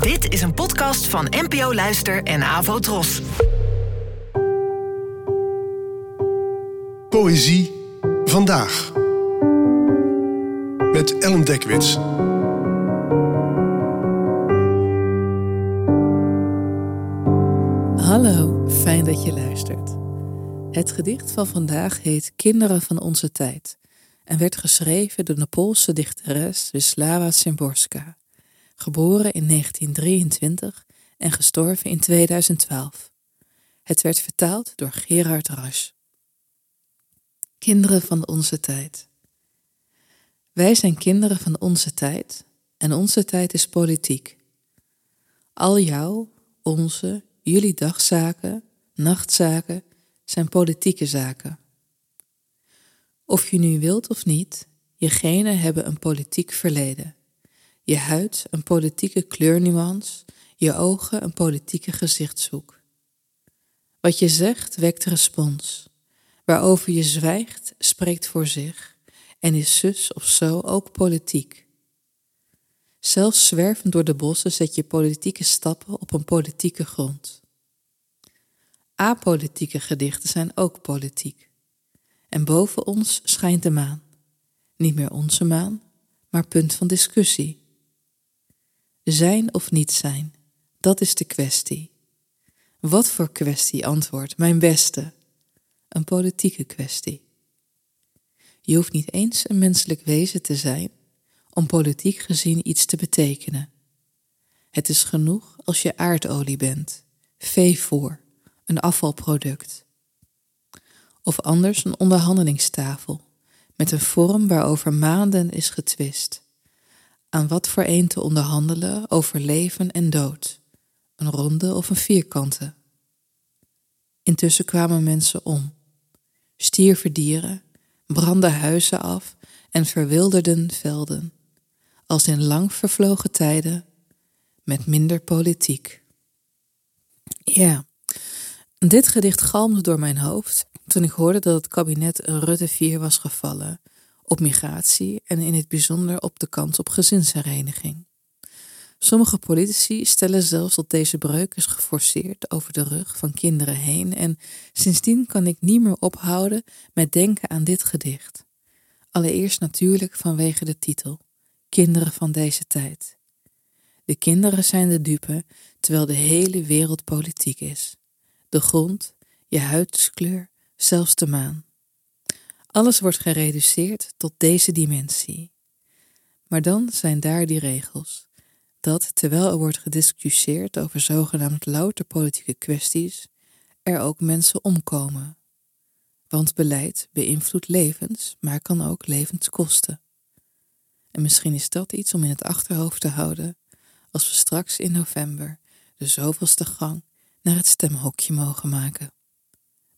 Dit is een podcast van NPO Luister en Avo Tros. Poëzie vandaag. Met Ellen Dekwits. Hallo, fijn dat je luistert. Het gedicht van vandaag heet Kinderen van onze tijd en werd geschreven door de Poolse dichteres Wisława Szymborska, geboren in 1923 en gestorven in 2012. Het werd vertaald door Gerard Rasch. Kinderen van onze tijd. Wij zijn kinderen van onze tijd en onze tijd is politiek. Al jouw, onze, jullie dagzaken, nachtzaken zijn politieke zaken. Of je nu wilt of niet, je genen hebben een politiek verleden. Je huid een politieke kleurnuance, je ogen een politieke gezichtshoek. Wat je zegt wekt respons. Waarover je zwijgt spreekt voor zich en is zus of zo ook politiek. Zelfs zwervend door de bossen zet je politieke stappen op een politieke grond. Apolitieke gedichten zijn ook politiek. En boven ons schijnt de maan. Niet meer onze maan, maar punt van discussie. Zijn of niet zijn, dat is de kwestie. Wat voor kwestie antwoord, mijn beste? Een politieke kwestie. Je hoeft niet eens een menselijk wezen te zijn om politiek gezien iets te betekenen. Het is genoeg als je aardolie bent, veevoer, een afvalproduct. Of anders een onderhandelingstafel met een vorm waarover maanden is getwist. Aan wat voor een te onderhandelen over leven en dood, een ronde of een vierkante. Intussen kwamen mensen om, stierven dieren, brandden huizen af en verwilderden velden, als in lang vervlogen tijden, met minder politiek. Ja, dit gedicht galmde door mijn hoofd toen ik hoorde dat het kabinet Rutte 4 was gevallen op migratie en in het bijzonder op de kans op gezinshereniging. Sommige politici stellen zelfs dat deze breuk is geforceerd over de rug van kinderen heen en sindsdien kan ik niet meer ophouden met denken aan dit gedicht. Allereerst natuurlijk vanwege de titel, Kinderen van deze tijd. De kinderen zijn de dupe, terwijl de hele wereld politiek is. De grond, je huidskleur, zelfs de maan. Alles wordt gereduceerd tot deze dimensie. Maar dan zijn daar die regels, dat terwijl er wordt gediscussieerd over zogenaamd louter politieke kwesties, er ook mensen omkomen. Want beleid beïnvloedt levens, maar kan ook levens kosten. En misschien is dat iets om in het achterhoofd te houden als we straks in november de zoveelste gang naar het stemhokje mogen maken.